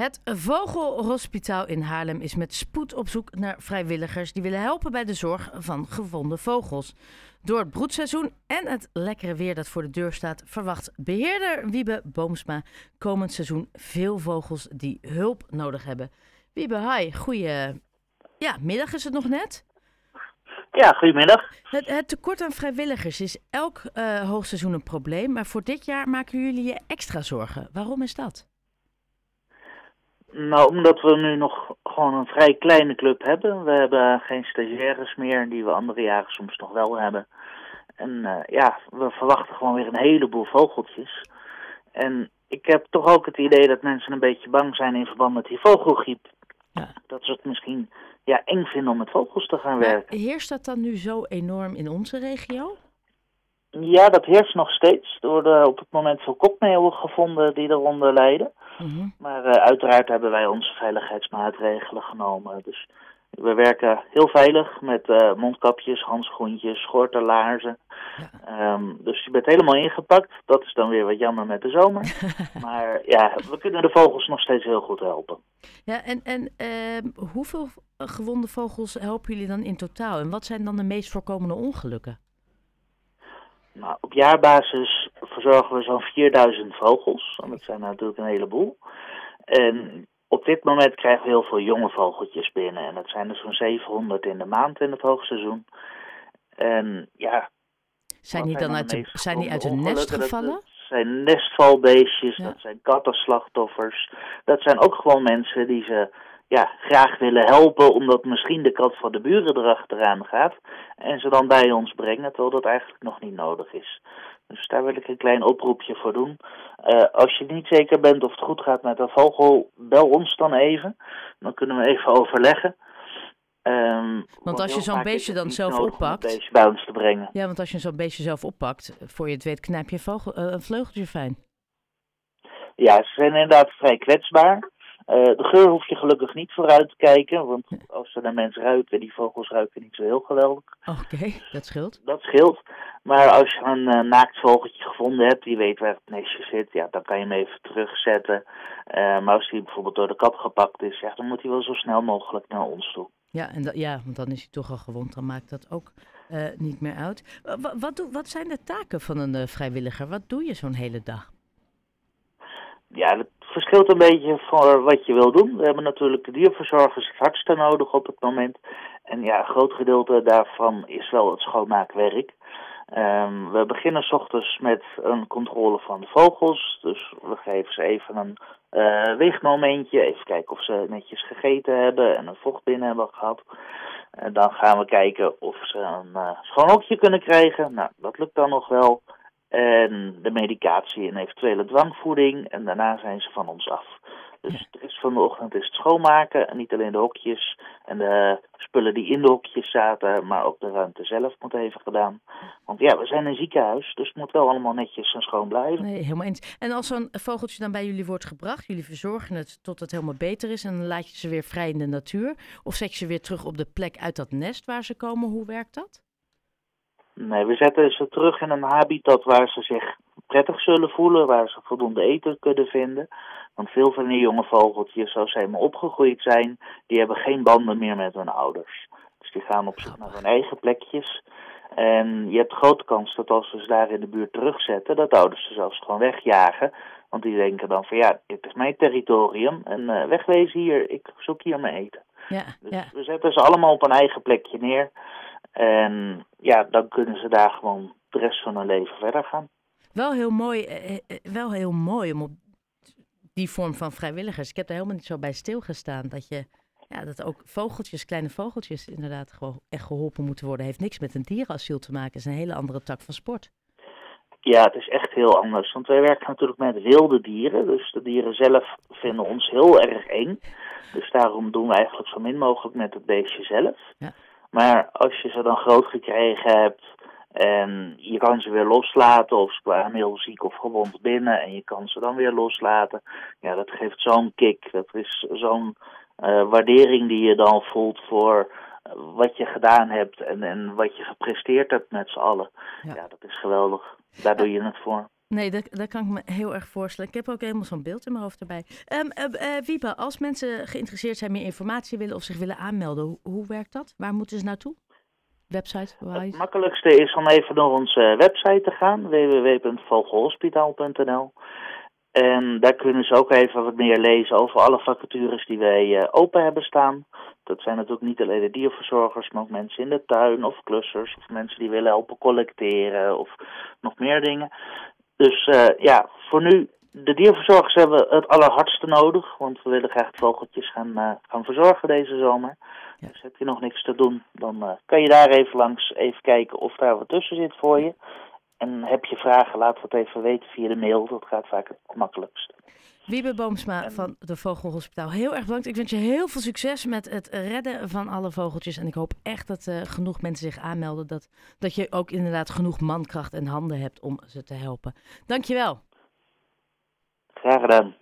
Het Vogelhospitaal in Haarlem is met spoed op zoek naar vrijwilligers die willen helpen bij de zorg van gevonden vogels. Door het broedseizoen en het lekkere weer dat voor de deur staat, verwacht beheerder Wiebe Boomsma komend seizoen veel vogels die hulp nodig hebben. Wiebe, hi, goeie ja, middag is het nog net. Ja, goedemiddag. Het, het tekort aan vrijwilligers is elk uh, hoogseizoen een probleem, maar voor dit jaar maken jullie je extra zorgen. Waarom is dat? Nou, omdat we nu nog gewoon een vrij kleine club hebben. We hebben geen stagiaires meer, die we andere jaren soms nog wel hebben. En uh, ja, we verwachten gewoon weer een heleboel vogeltjes. En ik heb toch ook het idee dat mensen een beetje bang zijn in verband met die vogelgriep. Ja. Dat ze het misschien ja, eng vinden om met vogels te gaan werken. Heerst dat dan nu zo enorm in onze regio? Ja, dat heerst nog steeds. Er worden op het moment veel kopmeeuwen gevonden die eronder lijden. Mhm. Maar uh, uiteraard hebben wij onze veiligheidsmaatregelen genomen. Dus we werken heel veilig met uh, mondkapjes, handschoentjes, schorten, laarzen. Ja. Um, dus je bent helemaal ingepakt. Dat is dan weer wat jammer met de zomer. maar ja, we kunnen de vogels nog steeds heel goed helpen. Ja, en, en uh, hoeveel gewonde vogels helpen jullie dan in totaal? En wat zijn dan de meest voorkomende ongelukken? Nou, op jaarbasis verzorgen we zo'n 4000 vogels. En dat zijn natuurlijk een heleboel. En op dit moment krijgen we heel veel jonge vogeltjes binnen. En dat zijn er zo'n 700 in de maand in het hoogseizoen. En ja. Zijn die dan uit, de, zijn die uit een nest gevallen? Dat, zijn nestvalbeestjes, dat zijn kattenslachtoffers. Dat zijn ook gewoon mensen die ze ja, graag willen helpen, omdat misschien de kat van de buren erachteraan gaat. En ze dan bij ons brengen, terwijl dat eigenlijk nog niet nodig is. Dus daar wil ik een klein oproepje voor doen. Uh, als je niet zeker bent of het goed gaat met een vogel, bel ons dan even. Dan kunnen we even overleggen. Um, want als je zo'n beestje dan zelf oppakt. Een beestje bij ons te brengen. Ja, want als je zo'n beestje zelf oppakt, voor je het weet, knijp je vogel, uh, een vleugeltje fijn. Ja, ze zijn inderdaad vrij kwetsbaar. Uh, de geur hoef je gelukkig niet vooruit te kijken, want als ze naar mensen ruiken, die vogels ruiken niet zo heel geweldig. Oké, dat scheelt. Dat scheelt. Maar als je een uh, naakt vogeltje gevonden hebt, die weet waar het nestje zit, ja, dan kan je hem even terugzetten. Uh, maar als hij bijvoorbeeld door de kat gepakt is, ja, dan moet hij wel zo snel mogelijk naar ons toe. Ja, en ja want dan is hij toch al gewond, dan maakt dat ook niet meer uit. wat, wat zijn de taken van een vrijwilliger? Wat doe je zo'n hele dag? Ja, dat verschilt een beetje voor wat je wil doen. We hebben natuurlijk de dierverzorgers het hardste nodig op het moment. En ja, een groot gedeelte daarvan is wel het schoonmaakwerk. Um, we beginnen s ochtends met een controle van de vogels. Dus we geven ze even een uh, weegmomentje. Even kijken of ze netjes gegeten hebben en een vocht binnen hebben gehad. En dan gaan we kijken of ze een uh, schoon hokje kunnen krijgen. Nou, dat lukt dan nog wel. En de medicatie en eventuele dwangvoeding. En daarna zijn ze van ons af. Dus van de ochtend is het schoonmaken. En niet alleen de hokjes en de spullen die in de hokjes zaten. Maar ook de ruimte zelf moet even gedaan. Want ja, we zijn een ziekenhuis. Dus het moet wel allemaal netjes en schoon blijven. Nee, helemaal eens. En als zo'n vogeltje dan bij jullie wordt gebracht. Jullie verzorgen het tot het helemaal beter is. En dan laat je ze weer vrij in de natuur. Of zet je ze weer terug op de plek uit dat nest waar ze komen. Hoe werkt dat? Nee, we zetten ze terug in een habitat waar ze zich prettig zullen voelen, waar ze voldoende eten kunnen vinden. Want veel van die jonge vogeltjes, zoals ze helemaal opgegroeid zijn, die hebben geen banden meer met hun ouders. Dus die gaan op zoek naar hun eigen plekjes. En je hebt grote kans dat als we ze daar in de buurt terugzetten, dat ouders ze zelfs gewoon wegjagen. Want die denken dan van ja, dit is mijn territorium en uh, wegwezen hier, ik zoek hier mijn eten. Ja, dus ja. we zetten ze allemaal op een eigen plekje neer. En ja, dan kunnen ze daar gewoon de rest van hun leven verder gaan. Wel heel mooi, eh, eh, wel heel mooi om op die vorm van vrijwilligers. Ik heb er helemaal niet zo bij stilgestaan dat je ja, dat ook vogeltjes, kleine vogeltjes, inderdaad gewoon echt geholpen moeten worden. Heeft niks met een dierenasiel te maken. Het is een hele andere tak van sport. Ja, het is echt heel anders. Want wij werken natuurlijk met wilde dieren. Dus de dieren zelf vinden ons heel erg eng. Dus daarom doen we eigenlijk zo min mogelijk met het beestje zelf. Ja. Maar als je ze dan groot gekregen hebt en je kan ze weer loslaten of ze kwamen heel ziek of gewond binnen en je kan ze dan weer loslaten. Ja, dat geeft zo'n kick. Dat is zo'n uh, waardering die je dan voelt voor wat je gedaan hebt en, en wat je gepresteerd hebt met z'n allen. Ja. ja. dat is geweldig. Daar doe je het voor. Nee, dat, dat kan ik me heel erg voorstellen. Ik heb ook helemaal zo'n beeld in mijn hoofd erbij. Um, uh, Wiebe, als mensen geïnteresseerd zijn, meer informatie willen of zich willen aanmelden, hoe, hoe werkt dat? Waar moeten ze naartoe? Website? Het makkelijkste is om even naar onze website te gaan, www.vogelhospitaal.nl. En daar kunnen ze ook even wat meer lezen over alle vacatures die wij open hebben staan. Dat zijn natuurlijk niet alleen de dierverzorgers, maar ook mensen in de tuin of klussers of mensen die willen helpen collecteren of nog meer dingen. Dus uh, ja, voor nu, de dierverzorgers hebben het allerhardste nodig, want we willen graag vogeltjes gaan, uh, gaan verzorgen deze zomer. Ja. Dus heb je nog niks te doen, dan uh, kan je daar even langs even kijken of daar wat tussen zit voor je. En heb je vragen, laat het even weten via de mail, dat gaat vaak het makkelijkst. Wiebe Boomsma van de Vogelhospitaal, heel erg bedankt. Ik wens je heel veel succes met het redden van alle vogeltjes. En ik hoop echt dat uh, genoeg mensen zich aanmelden. Dat, dat je ook inderdaad genoeg mankracht en handen hebt om ze te helpen. Dankjewel. Graag gedaan.